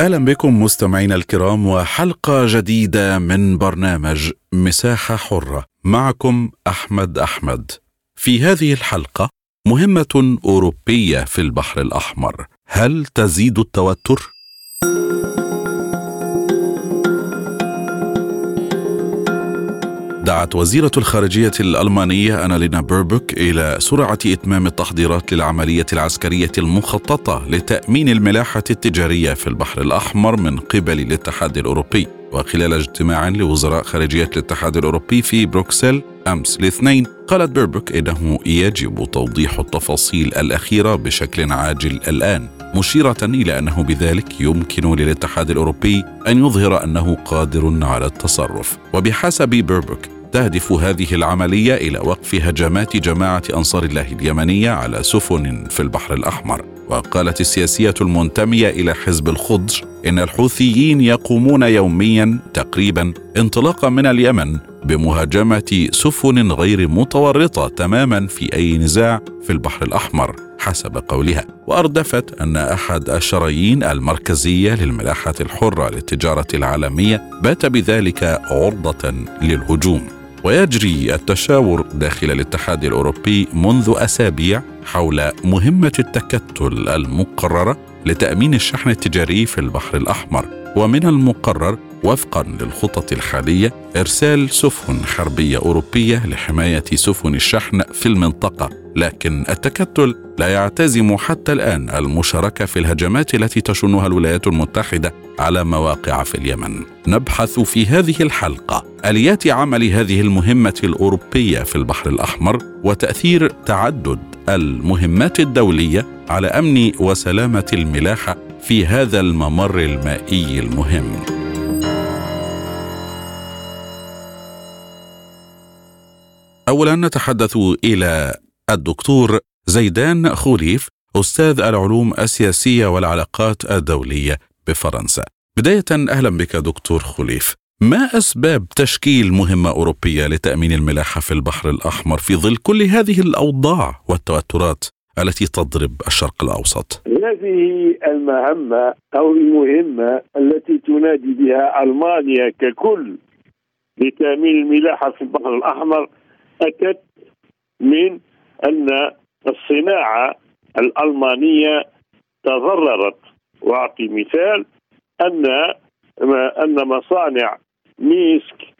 أهلا بكم مستمعينا الكرام وحلقة جديدة من برنامج مساحة حرة. معكم أحمد أحمد. في هذه الحلقة مهمة أوروبية في البحر الأحمر. هل تزيد التوتر؟ دعت وزيرة الخارجية الألمانية أنالينا بيربوك إلى سرعة إتمام التحضيرات للعملية العسكرية المخططة لتأمين الملاحة التجارية في البحر الأحمر من قبل الاتحاد الأوروبي. وخلال اجتماع لوزراء خارجية الاتحاد الأوروبي في بروكسل أمس الاثنين قالت بيربوك إنه يجب توضيح التفاصيل الأخيرة بشكل عاجل الآن مشيرة إلى أنه بذلك يمكن للاتحاد الأوروبي أن يظهر أنه قادر على التصرف. وبحسب بيربوك تهدف هذه العملية إلى وقف هجمات جماعة أنصار الله اليمنية على سفن في البحر الأحمر. وقالت السياسية المنتمية إلى حزب الخضر إن الحوثيين يقومون يوميا تقريبا انطلاقا من اليمن بمهاجمة سفن غير متورطة تماما في أي نزاع في البحر الأحمر حسب قولها. وأردفت أن أحد الشرايين المركزية للملاحة الحرة للتجارة العالمية بات بذلك عرضة للهجوم. ويجري التشاور داخل الاتحاد الأوروبي منذ أسابيع حول مهمة التكتل المقررة لتأمين الشحن التجاري في البحر الأحمر. ومن المقرر وفقا للخطط الحالية إرسال سفن حربية أوروبية لحماية سفن الشحن في المنطقة. لكن التكتل لا يعتزم حتى الآن المشاركة في الهجمات التي تشنها الولايات المتحدة على مواقع في اليمن. نبحث في هذه الحلقة آليات عمل هذه المهمة الأوروبية في البحر الأحمر وتأثير تعدد المهمات الدولية على أمن وسلامة الملاحة في هذا الممر المائي المهم. اولا نتحدث إلى الدكتور زيدان خوليف أستاذ العلوم السياسية والعلاقات الدولية بفرنسا. بداية أهلا بك دكتور خوليف. ما أسباب تشكيل مهمة أوروبية لتأمين الملاحة في البحر الأحمر في ظل كل هذه الأوضاع والتوترات التي تضرب الشرق الأوسط؟ هذه المهمة أو المهمة التي تنادي بها ألمانيا ككل لتأمين الملاحة في البحر الأحمر أتت من أن الصناعة الألمانية تضررت. وأعطي مثال أن أن مصانع ميسك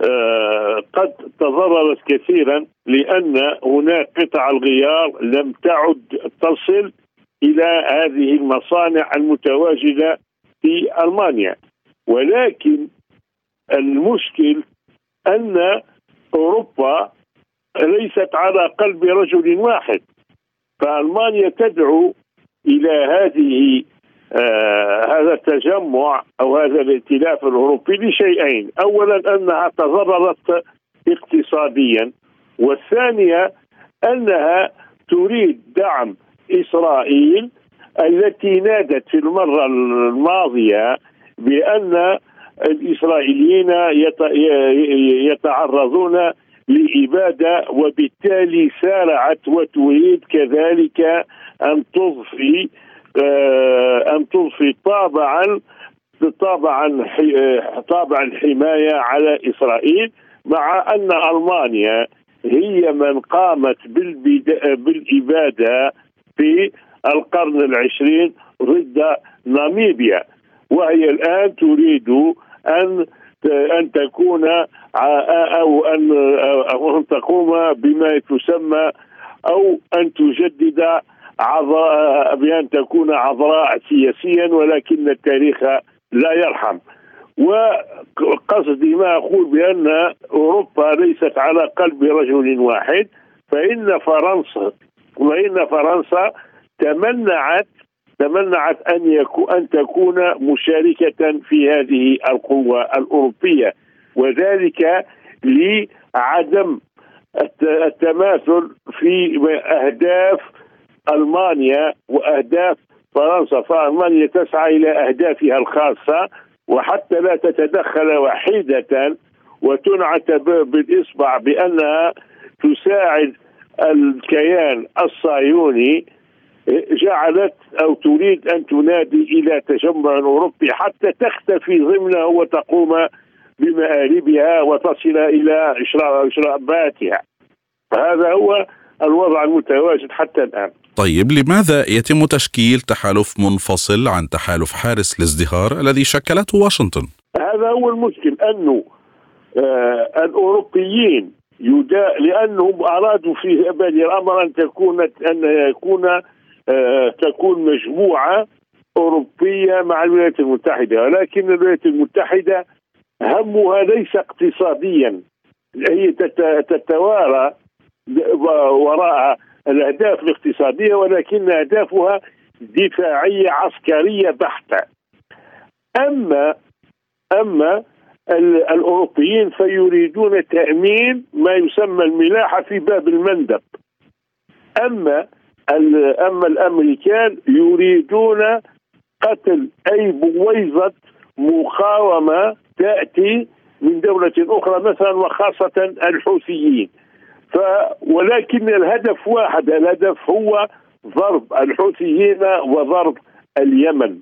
آه، قد تضررت كثيرا لأن هناك قطع الغيار لم تعد تصل إلى هذه المصانع المتواجدة في ألمانيا. ولكن المشكل أن أوروبا ليست على قلب رجل واحد فألمانيا تدعو إلى هذه آه هذا التجمع أو هذا الائتلاف الأوروبي لشيئين، اولا أنها تضررت اقتصاديا والثانية أنها تريد دعم إسرائيل التي نادت في المرة الماضية بأن الإسرائيليين يتعرضون لإبادة وبالتالي سارعت وتريد كذلك أن تضفي آه، أن تضفي طابعا طابعا طابع الحماية على إسرائيل مع أن ألمانيا هي من قامت بالإبادة في القرن العشرين ضد ناميبيا. وهي الآن تريد أن أن تكون أو أن أو أن تقوم بما تسمى أو أن تجدد عضاء بأن تكون عذراء سياسيا ولكن التاريخ لا يرحم. وقصدي ما أقول بأن أوروبا ليست على قلب رجل واحد فإن فرنسا وإن فرنسا تمنعت تمنعت أن يكون أن تكون مشاركة في هذه القوة الأوروبية وذلك لعدم التماثل في أهداف ألمانيا وأهداف فرنسا. فألمانيا تسعى إلى أهدافها الخاصة وحتى لا تتدخل وحيدة وتنعت بالإصبع بأنها تساعد الكيان الصهيوني جعلت أو تريد أن تنادي إلى تجمع أوروبي حتى تختفي ضمنه وتقوم بمآربها وتصل إلى اشراباتها هذا هو الوضع المتواجد حتى الآن طيب لماذا يتم تشكيل تحالف منفصل عن تحالف حارس الازدهار الذي شكلته واشنطن؟ هذا هو المشكل انه آه الأوروبيين يدا لأنهم أرادوا في بادئ الأمر أن تكون أن يكون آه تكون مجموعة أوروبية مع الولايات المتحدة. ولكن الولايات المتحدة همها ليس اقتصاديا. هي تتوارى وراء الأهداف الاقتصادية ولكن أهدافها دفاعية عسكرية بحتة. أما أما الأوروبيين فيريدون تأمين ما يسمى الملاحة في باب المندب. أما أما الأمريكان يريدون قتل أي بويضة مقاومة تأتي من دولة أخرى مثلا وخاصة الحوثيين. ف ولكن الهدف واحد الهدف هو ضرب الحوثيين وضرب اليمن.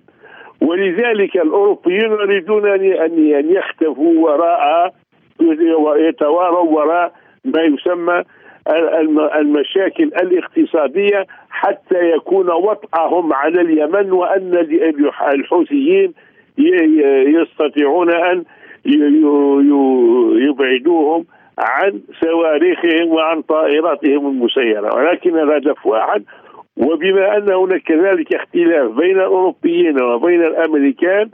ولذلك الأوروبيون يريدون أن يختفوا وراء ويتواروا وراء ما يسمى المشاكل الاقتصادية حتى يكون وطأهم على اليمن وأن الحوثيين يستطيعون أن يبعدوهم عن صواريخهم وعن طائراتهم المسيرة. ولكن الهدف واحد. وبما أن هناك كذلك اختلاف بين الأوروبيين وبين الأمريكان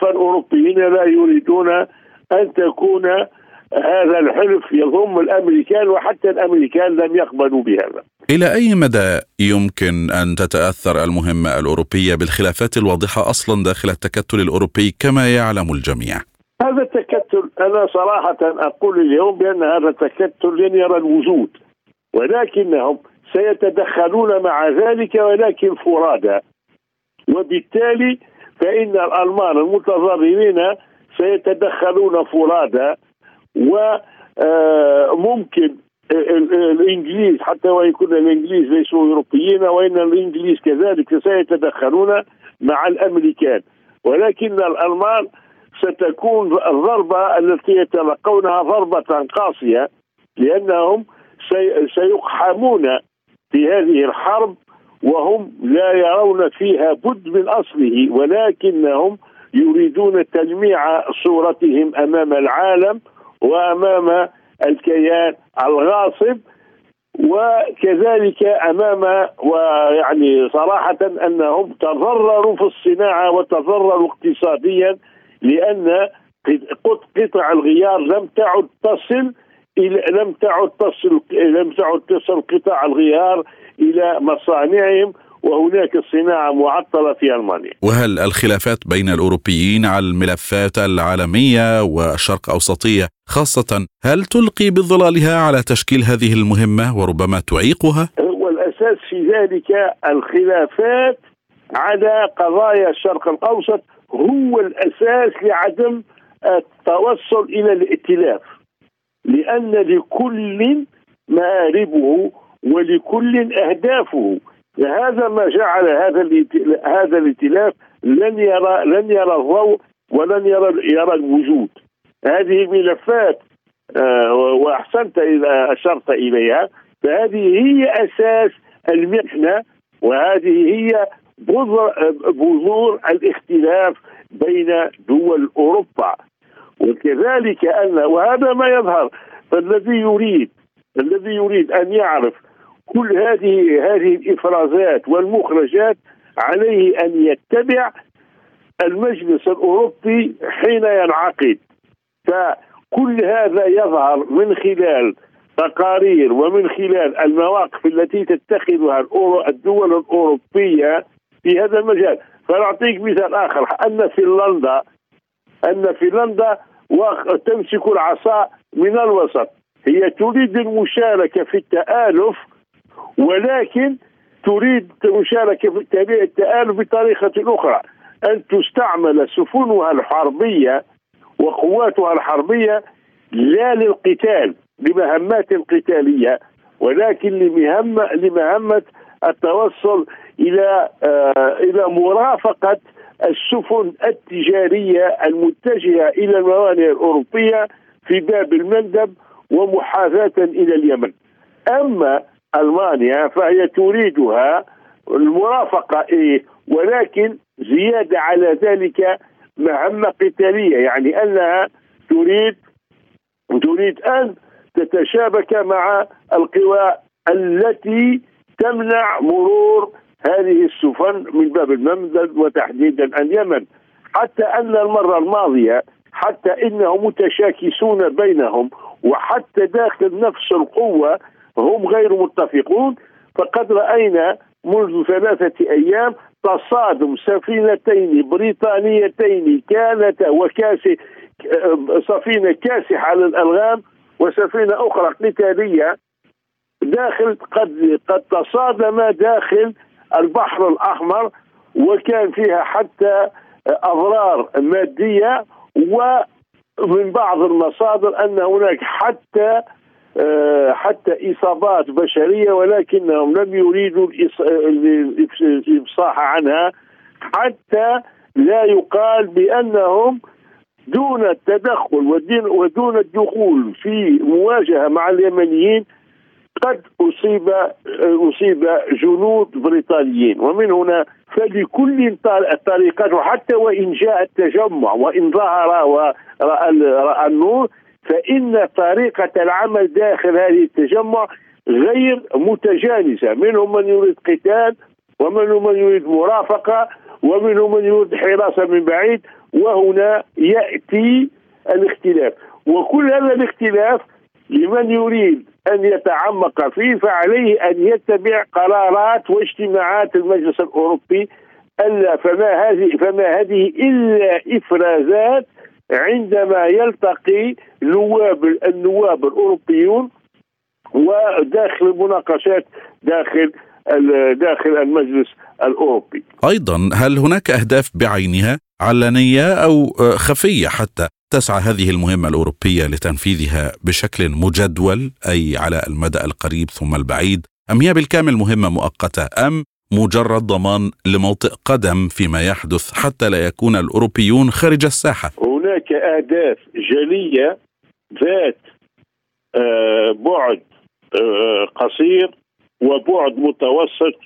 فالأوروبيين لا يريدون أن تكون هذا الحلف يضم الأمريكان وحتى الأمريكان لم يقبلوا بهذا. إلى أي مدى يمكن أن تتأثر المهمة الأوروبية بالخلافات الواضحة أصلا داخل التكتل الأوروبي كما يعلم الجميع؟ هذا التكتل أنا صراحة أقول اليوم بأن هذا التكتل لن يرى الوجود ولكنهم سيتدخلون مع ذلك ولكن فرادى وبالتالي فإن الألمان المتضررين سيتدخلون فرادى وممكن الإنجليز حتى وإن كنا الإنجليز ليسوا أوروبيين وإن الإنجليز كذلك سيتدخلون مع الأمريكان. ولكن الألمان ستكون الضربة التي يتلقونها ضربة قاسية لأنهم سيقحمون في هذه الحرب وهم لا يرون فيها بد من أصله ولكنهم يريدون تلميع صورتهم أمام العالم وأمام الكيان الغاصب وكذلك أمام ويعني صراحة أنهم تضرروا في الصناعة وتضرروا اقتصاديا لأن قطع الغيار لم تعد تصل إلى لم تعد تصل لم تعد تصل قطع الغيار إلى مصانعهم وهناك الصناعه معطلة في ألمانيا. وهل الخلافات بين الأوروبيين على الملفات العالمية والشرق أوسطية خاصة هل تلقي بظلالها على تشكيل هذه المهمة وربما تعيقها؟ هو الأساس في ذلك الخلافات على قضايا الشرق الأوسط هو الأساس لعدم التوصل إلى الائتلاف لأن لكل مآربه ولكل أهدافه هذا ما جعل هذا هذا الائتلاف لن يرى لن يرى الضوء ولن يرى يرى الوجود. هذه ملفات آه وأحسنت اذا أشرت إليها. فهذه هي أساس المحنة وهذه هي بذور الاختلاف بين دول أوروبا. وكذلك ان وهذا ما يظهر فالذي يريد الذي يريد أن يعرف كل هذه هذه الإفرازات والمخرجات عليه أن يتبع المجلس الأوروبي حين ينعقد. فكل هذا يظهر من خلال تقارير ومن خلال المواقف التي تتخذها الدول الأوروبية في هذا المجال. فنعطيك مثال آخر أن فنلندا أن فنلندا تمسك العصا من الوسط. هي تريد المشاركة في التآلف ولكن تريد المشاركه في التآلف بطريقة أخرى أن تستعمل سفنها الحربية وقواتها الحربية لا للقتال لمهمات قتالية ولكن لمهمه لمهمة التوصل إلى آه إلى مرافقة السفن التجارية المتجهة إلى الموانئ الأوروبية في باب المندب ومحاذاة إلى اليمن. أما ألمانيا فهي تريدها المرافقة إيه ولكن زيادة على ذلك مهمة قتالية يعني أنها تريد تريد أن تتشابك مع القوى التي تمنع مرور هذه السفن من باب الممدد وتحديدا اليمن. حتى أن المرة الماضية حتى إنهم متشاكسون بينهم وحتى داخل نفس القوة هم غير متفقون فقد رأينا منذ ثلاثة أيام تصادم سفينتين بريطانيتين كانتا وكاسي سفينة كاسحة للالغام وسفينة أخرى قتالية داخل قد قد تصادم داخل البحر الأحمر وكان فيها حتى أضرار مادية ومن بعض المصادر أن هناك حتى حتى إصابات بشرية ولكنهم لم يريدوا الإفصاح عنها حتى لا يقال بأنهم دون التدخل ودون الدخول في مواجهة مع اليمنيين قد أصيب أصيب جنود بريطانيين. ومن هنا فلكل الطريقات وحتى وإن جاء التجمع وإن ظهر ورأى النور فإن طريقة العمل داخل هذه التجمع غير متجانسة. منهم من يريد قتال ومنهم من يريد مرافقة ومنهم من يريد حراسة من بعيد وهنا يأتي الاختلاف. وكل هذا الاختلاف لمن يريد أن يتعمق فيه فعليه أن يتبع قرارات واجتماعات المجلس الأوروبي ألا فما هذه فما هذه إلا إفرازات عندما يلتقي نواب النواب الأوروبيون وداخل المناقشات داخل داخل المجلس الأوروبي. أيضا هل هناك أهداف بعينها علنية أو خفية حتى تسعى هذه المهمة الأوروبية لتنفيذها بشكل مجدول أي على المدى القريب ثم البعيد أم هي بالكامل مهمة مؤقتة أم مجرد ضمان لموطئ قدم فيما يحدث حتى لا يكون الأوروبيون خارج الساحة هناك أهداف جلية ذات بعد قصير وبعد متوسط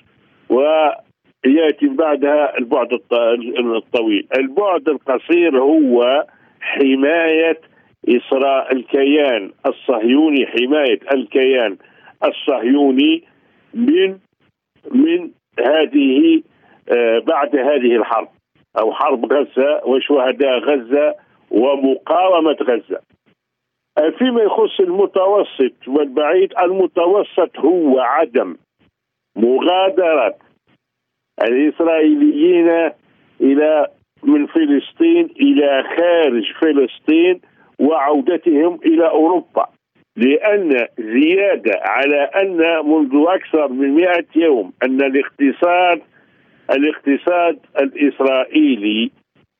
ويأتي بعدها البعد الطويل. البعد القصير هو حماية إسراء الكيان الصهيوني حماية الكيان الصهيوني من من هذه بعد هذه الحرب أو حرب غزة وشهداء غزة ومقاومة غزة. فيما يخص المتوسط والبعيد المتوسط هو عدم مغادرة الإسرائيليين إلى من فلسطين إلى خارج فلسطين وعودتهم إلى أوروبا لأن زيادة على أن منذ أكثر من 100 يوم أن الاقتصاد الاقتصاد الإسرائيلي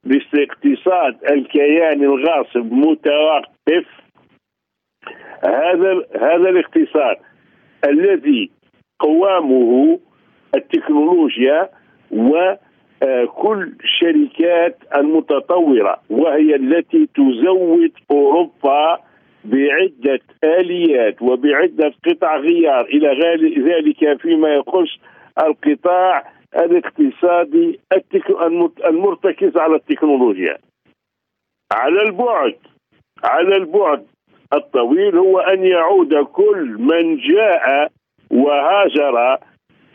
باقتصاد الكيان الغاصب متوقف هذا هذا الاقتصاد الذي قوامه التكنولوجيا وكل الشركات المتطورة وهي التي تزود أوروبا بعدة آليات وبعدة قطع غيار إلى ذلك فيما يخص القطاع الاقتصادي المرتكز على التكنولوجيا. على البعد على البعد الطويل هو أن يعود كل من جاء وهاجر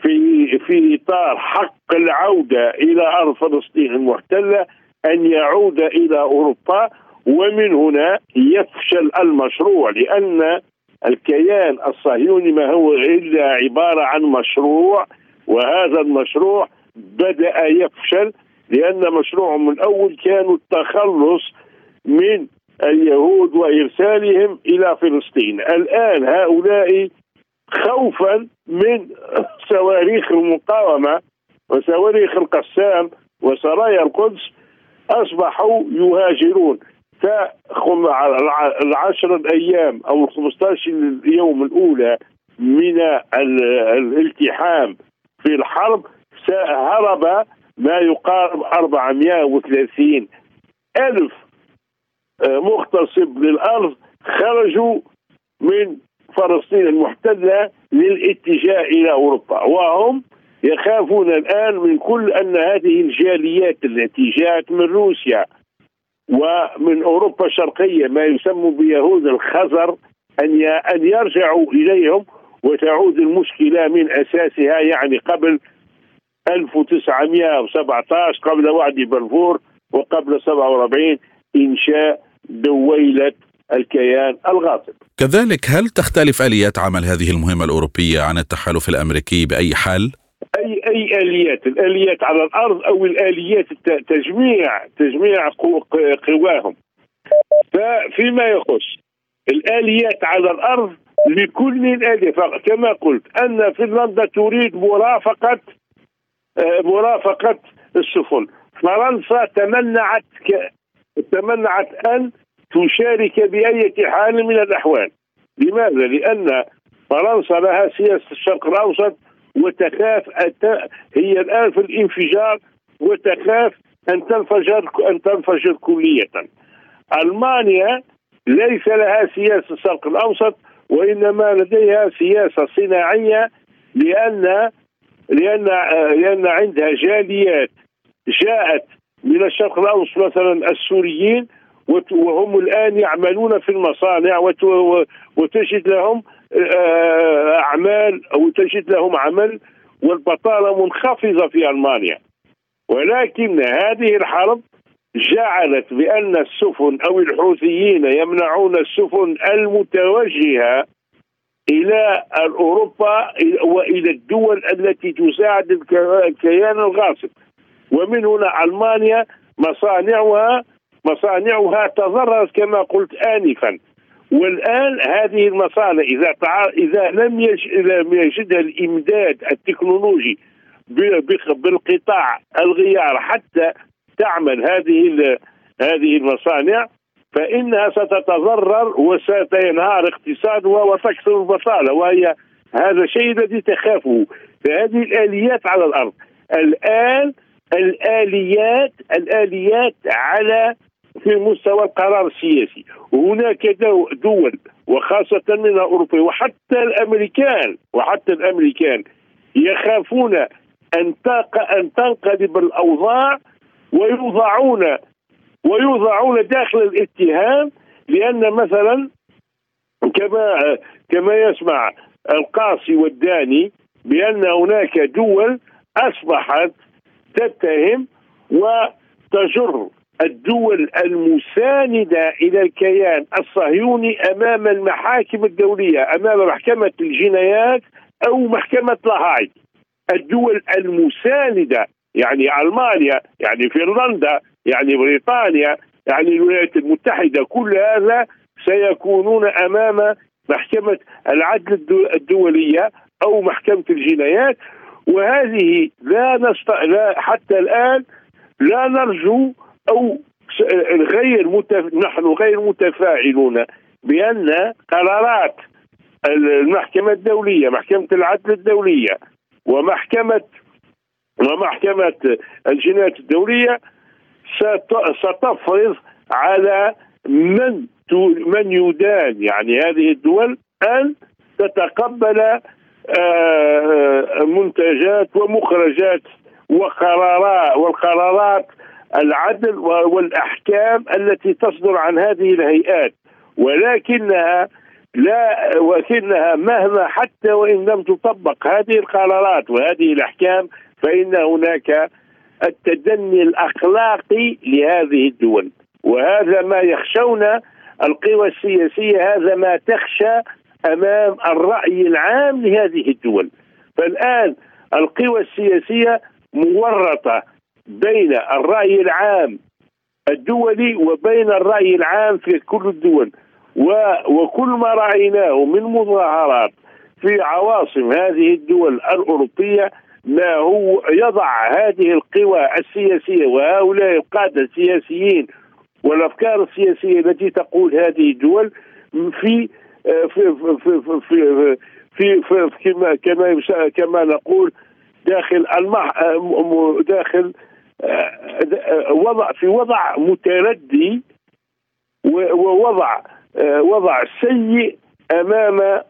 في في إطار حق العودة إلى أرض فلسطين المحتله أن يعود إلى أوروبا ومن هنا يفشل المشروع لأن الكيان الصهيوني ما هو إلا عبارة عن مشروع وهذا المشروع بدأ يفشل لأن مشروعهم الأول كانوا التخلص من اليهود وإرسالهم إلى فلسطين. الآن هؤلاء خوفا من صواريخ المقاومة وصواريخ القسام وسرايا القدس أصبحوا يهاجرون. العشر الأيام أو الخمسطاش اليوم الأولى من الالتحام في الحرب هرب ما يقارب 430 ألف مغتصب للأرض خرجوا من فلسطين المحتلة للاتجاه إلى أوروبا. وهم يخافون الآن من كل أن هذه الجاليات التي جاءت من روسيا ومن أوروبا الشرقية ما يسمى بيهود الخزر أن أن يرجعوا إليهم وتعود المشكلة من أساسها يعني قبل 1917 قبل وعد بلفور وقبل 47 إنشاء دويلة الكيان الغاصب. كذلك هل تختلف آليات عمل هذه المهمة الأوروبية عن التحالف الأمريكي بأي حال؟ أي أي آليات؟ الآليات على الأرض أو الآليات تجميع تجميع قواهم. فيما يخص الآليات على الأرض لكل الاليه كما قلت أن فنلندا تريد مرافقة آه، مرافقة السفن. فرنسا تمنعت ك... تمنعت أن تشارك باي حال من الأحوال لماذا؟ لأن فرنسا لها سياسة الشرق الأوسط وتخاف هي الآن في الانفجار وتخاف أن تنفجر أن تنفجر كلية. ألمانيا ليس لها سياسة الشرق الأوسط وإنما لديها سياسة صناعية لأن لأن لأن عندها جاليات جاءت من الشرق الأوسط مثلا السوريين وهم الآن يعملون في المصانع وتجد لهم آه، أعمال أو تجد لهم عمل والبطالة منخفضة في ألمانيا. ولكن هذه الحرب جعلت بأن السفن أو الحوثيين يمنعون السفن المتوجهة إلى أوروبا وإلى الدول التي تساعد الكيان الغاصب. ومن هنا ألمانيا مصانعها مصانعها تضررت كما قلت انفا. والآن هذه المصانع إذا إذا لم لم يجدها الإمداد التكنولوجي بالقطاع الغيار حتى تعمل هذه هذه المصانع فإنها ستتضرر وستنهار اقتصادها وتكثر البطالة وهي هذا الشيء الذي تخافه. فهذه الآليات على الأرض. الآن الاليات الآليات على في مستوى القرار السياسي. وهناك دول وخاصة من أوروبا وحتى الأمريكان وحتى الأمريكان يخافون أن أن تنقلب الأوضاع ويوضعون ويوضعون داخل الاتهام لأن مثلا كما كما يسمع القاصي والداني بأن هناك دول أصبحت تتهم وتجر الدول المساندة إلى الكيان الصهيوني أمام المحاكم الدولية أمام محكمة الجنايات أو محكمة لاهاي. الدول المساندة يعني ألمانيا يعني فنلندا يعني بريطانيا يعني الولايات المتحدة كل هذا سيكونون أمام محكمة العدل الدولية أو محكمة الجنايات. وهذه لا, نست... لا حتى الآن لا نرجو أو غير متف... نحن غير متفاعلون بأن قرارات المحكمة الدولية محكمة العدل الدولية ومحكمه ومحكمة الجنايات الدولية ستفرض على من من يدان يعني هذه الدول أن تتقبل منتجات ومخرجات وقرارات والقرارات العدل والأحكام التي تصدر عن هذه الهيئات. ولكنها لا ولكنها مهما حتى وإن لم تطبق هذه القرارات وهذه الأحكام فإن هناك التدني الأخلاقي لهذه الدول. وهذا ما يخشون القوى السياسية هذا ما تخشى أمام الرأي العام لهذه الدول. فالآن القوى السياسية مورطة بين الرأي العام الدولي وبين الرأي العام في كل الدول. وكل ما رأيناه من مظاهرات في عواصم هذه الدول الأوروبية ما هو يضع هذه القوى السياسية وهؤلاء القادة السياسيين والأفكار السياسية التي تقول هذه الدول في في في في في, في, في كما كما كما نقول داخل المح داخل وضع في وضع متردي ووضع وضع سيء أمام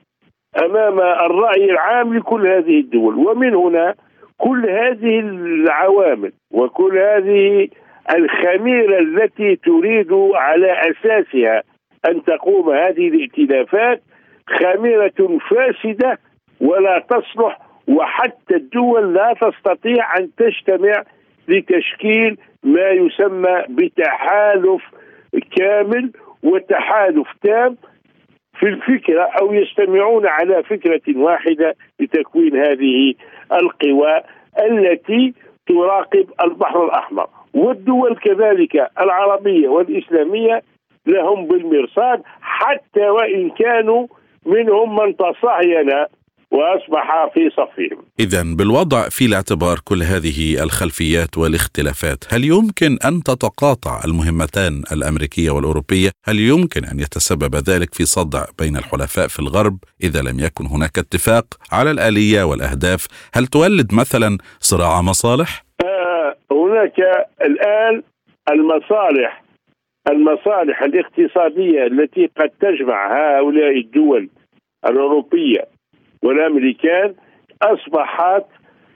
أمام الرأي العام لكل هذه الدول. ومن هنا كل هذه العوامل وكل هذه الخميرة التي تريد على أساسها أن تقوم هذه الائتلافات خميرة فاسدة ولا تصلح وحتى الدول لا تستطيع أن تجتمع لتشكيل ما يسمى بتحالف كامل وتحالف تام في الفكرة أو يجتمعون على فكرة واحدة لتكوين هذه القوى التي تراقب البحر الأحمر. والدول كذلك العربية والإسلامية لهم بالمرصاد حتى وإن كانوا منهم من تصهين وأصبح في صفهم. اذا بالوضع في الاعتبار كل هذه الخلفيات والاختلافات، هل يمكن أن تتقاطع المهمتان الأمريكية والأوروبية؟ هل يمكن أن يتسبب ذلك في صدع بين الحلفاء في الغرب إذا لم يكن هناك اتفاق على الآلية والأهداف؟ هل تولد مثلا صراع مصالح؟ آه هناك الآن المصالح المصالح الاقتصادية التي قد تجمع هؤلاء الدول الأوروبية والأمريكان أصبحت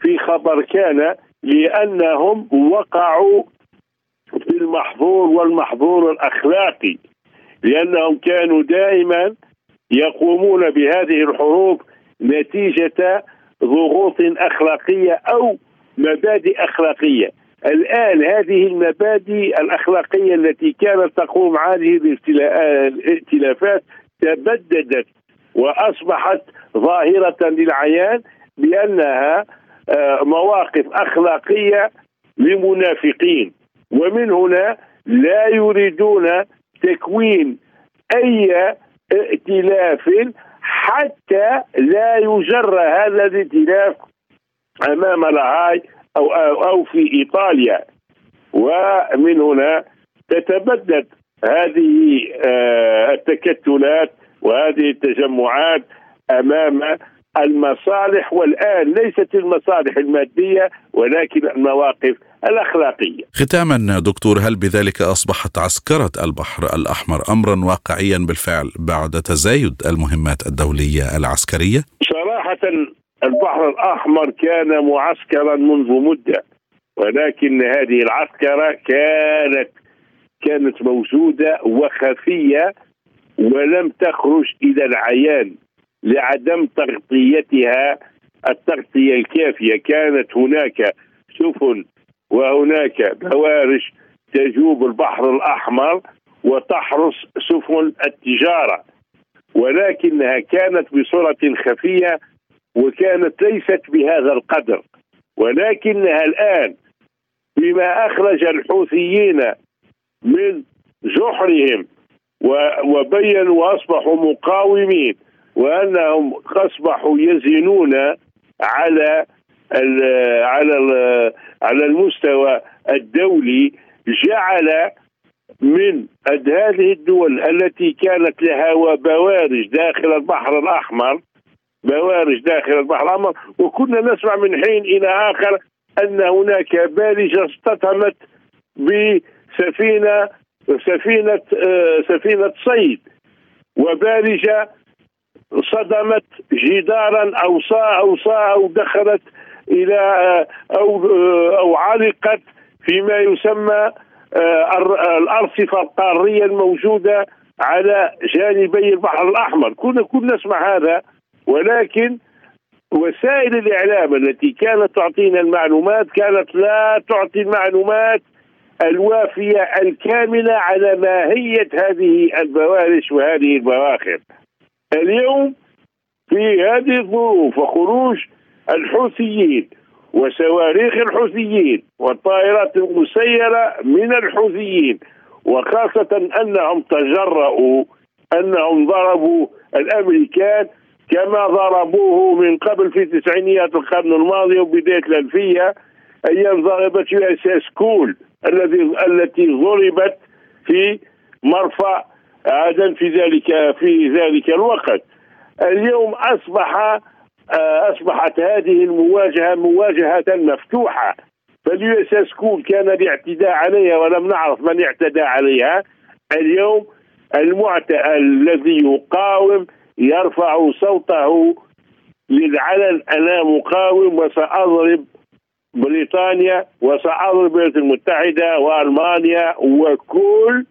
في خبر كان لأنهم وقعوا في المحظور والمحظور الأخلاقي لأنهم كانوا دائما يقومون بهذه الحروب نتيجة ضغوط أخلاقية أو مبادئ أخلاقية. الآن هذه المبادئ الأخلاقية التي كانت تقوم هذه الائتلافات تبددت وأصبحت ظاهرة للعيان بأنها آه، مواقف أخلاقية لمنافقين. ومن هنا لا يريدون تكوين أي ائتلاف حتى لا يجر هذا الائتلاف أمام أو أو في إيطاليا ومن هنا تتبدد هذه آه، التكتلات وهذه التجمعات أمام المصالح والآن ليست المصالح المادية ولكن المواقف الأخلاقية. ختاما دكتور هل بذلك أصبحت عسكرة البحر الأحمر أمرا واقعيا بالفعل بعد تزايد المهمات الدولية العسكرية؟ صراحة البحر الأحمر كان معسكرا منذ مدة ولكن هذه العسكرة كانت كانت موجودة وخفية ولم تخرج إلى العيان لعدم تغطيتها التغطية الكافية. كانت هناك سفن وهناك بوارج تجوب البحر الأحمر وتحرس سفن التجارة ولكنها كانت بصورة خفية وكانت ليست بهذا القدر. ولكنها الآن بما أخرج الحوثيين من جحرهم وبينوا وأصبحوا مقاومين وأنهم أصبحوا يزنون على على على المستوى الدولي جعل من هذه الدول التي كانت لها بوارج داخل البحر الأحمر بوارج داخل البحر الأحمر وكنا نسمع من حين إلى آخر أن هناك بالجه اصطدمت بسفينة سفينة آه، سفينة صيد وبارجة صدمت جدارا أو صا أو صا أو دخلت إلى آه، أو آه، أو علقت فيما يسمى الأرصفة القاريه الموجودة على جانبي البحر الأحمر. كنا كنا نسمع هذا ولكن وسائل الإعلام التي كانت تعطينا المعلومات كانت لا تعطي المعلومات الوافية الكاملة على ماهية هذه البوارش وهذه البواخر. اليوم في هذه الظروف وخروج الحوثيين وصواريخ الحوثيين والطائرات المسيرة من الحوثيين وخاصة أنهم تجرؤوا أنهم ضربوا الأمريكان كما ضربوه من قبل في تسعينيات القرن الماضي وبداية الألفية أيام ضربت USS Cole الذي التي ضربت في مرفأ عدن في ذلك في ذلك الوقت. اليوم أصبح آه، أصبحت هذه المواجهة مواجهة مفتوحة. فال USS Cole كان الاعتداء عليها ولم نعرف من اعتدى عليها. اليوم المعتدى الذي يقاوم يرفع صوته للعلن أنا مقاوم وسأضرب بريطانيا وسأضرب الولايات المتحدة وألمانيا وكل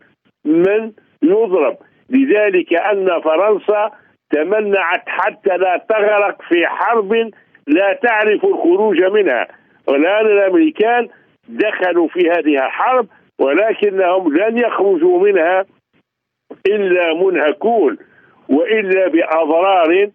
من يضرب. لذلك أن فرنسا تمنعت حتى لا تغرق في حرب لا تعرف الخروج منها. والان الأمريكان دخلوا في هذه الحرب ولكنهم لن يخرجوا منها إلا منهكون. وإلا بأضرار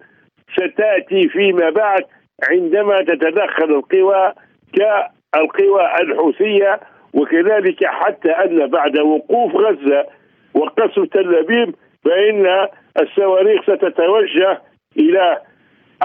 ستأتي فيما بعد عندما تتدخل القوى كالقوى الحوثية وكذلك حتى أن بعد وقوف غزة وقصف تل أبيب فإن الصواريخ ستتوجه إلى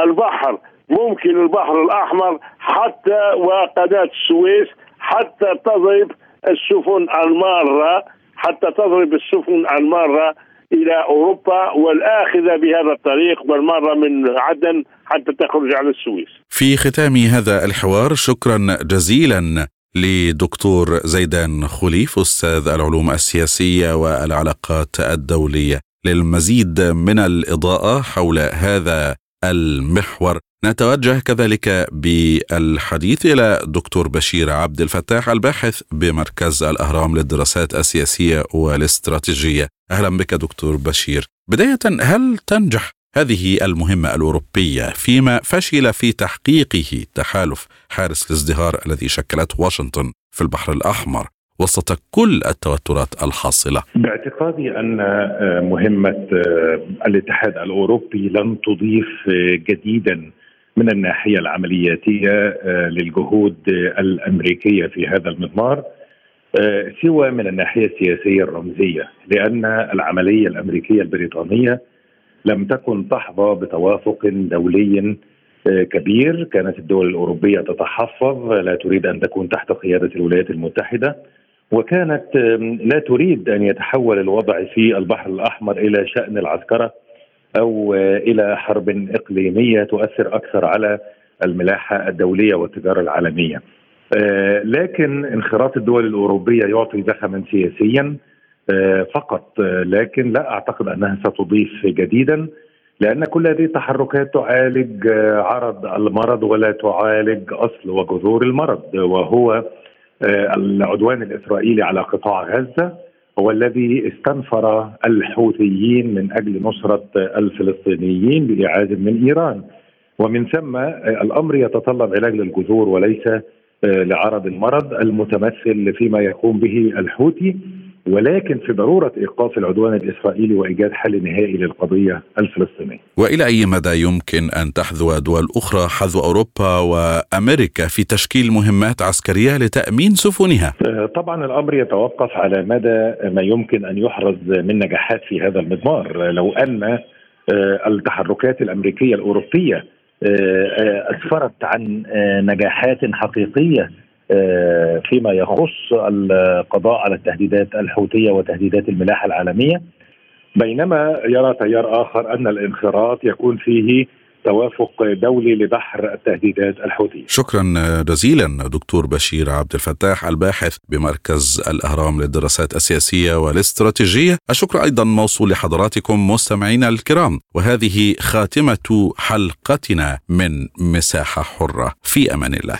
البحر ممكن البحر الأحمر حتى وقناة السويس حتى تضرب السفن المارة حتى تضرب السفن المارة إلى أوروبا والآخذة بهذا الطريق والمرة من عدن حتى تخرج على السويس. في ختام هذا الحوار شكرا جزيلا لدكتور زيدان خليف أستاذ العلوم السياسية والعلاقات الدولية للمزيد من الإضاءة حول هذا المحور نتوجه كذلك بالحديث إلى دكتور بشير عبد الفتاح الباحث بمركز الأهرام للدراسات السياسية والاستراتيجية. أهلا بك دكتور بشير. بداية هل تنجح هذه المهمة الأوروبية فيما فشل في تحقيقه تحالف حارس الازدهار الذي شكلته واشنطن في البحر الأحمر وسط كل التوترات الحاصلة؟ باعتقادي أن مهمة الاتحاد الأوروبي لن تضيف جديدا من الناحية العملياتية آه، للجهود الأمريكية في هذا المضمار آه، سوى من الناحية السياسية الرمزية لأن العملية الأمريكية البريطانية لم تكن تحظى بتوافق دولي آه، كبير. كانت الدول الأوروبية تتحفظ لا تريد أن تكون تحت قيادة الولايات المتحدة وكانت لا تريد أن يتحول الوضع في البحر الأحمر إلى شأن العسكرة. أو إلى حرب إقليمية تؤثر أكثر على الملاحة الدولية والتجارة العالمية. آه، لكن انخراط الدول الأوروبية يعطي زخما سياسيا آه، فقط لكن لا أعتقد أنها ستضيف جديدا لأن كل هذه التحركات تعالج آه، عرض المرض ولا تعالج أصل وجذور المرض وهو العدوان الإسرائيلي على قطاع غزة هو الذي استنفر الحوثيين من أجل نصرة الفلسطينيين بإعادة من إيران. ومن ثم الأمر يتطلب علاج للجذور وليس لعرض المرض المتمثل فيما يقوم به الحوثي. ولكن في ضرورة إيقاف العدوان الإسرائيلي وإيجاد حل نهائي للقضية الفلسطينية. وإلى أي مدى يمكن أن تحذو دول أخرى حذو أوروبا وأمريكا في تشكيل مهمات عسكرية لتأمين سفنها؟ آه، طبعا الأمر يتوقف على مدى ما يمكن أن يحرز من نجاحات في هذا المضمار، لو أن آه، التحركات الأمريكية الأوروبية آه، أسفرت عن نجاحات حقيقية فيما يخص القضاء على التهديدات الحوثية وتهديدات الملاحه العالمية بينما يرى تيار آخر أن الانخراط يكون فيه توافق دولي لبحر التهديدات الحوثية. شكرا جزيلا دكتور بشير عبد الفتاح الباحث بمركز الأهرام للدراسات السياسية والاستراتيجية، الشكر أيضا موصول لحضراتكم مستمعينا الكرام، وهذه خاتمة حلقتنا من مساحة حرة في أمان الله.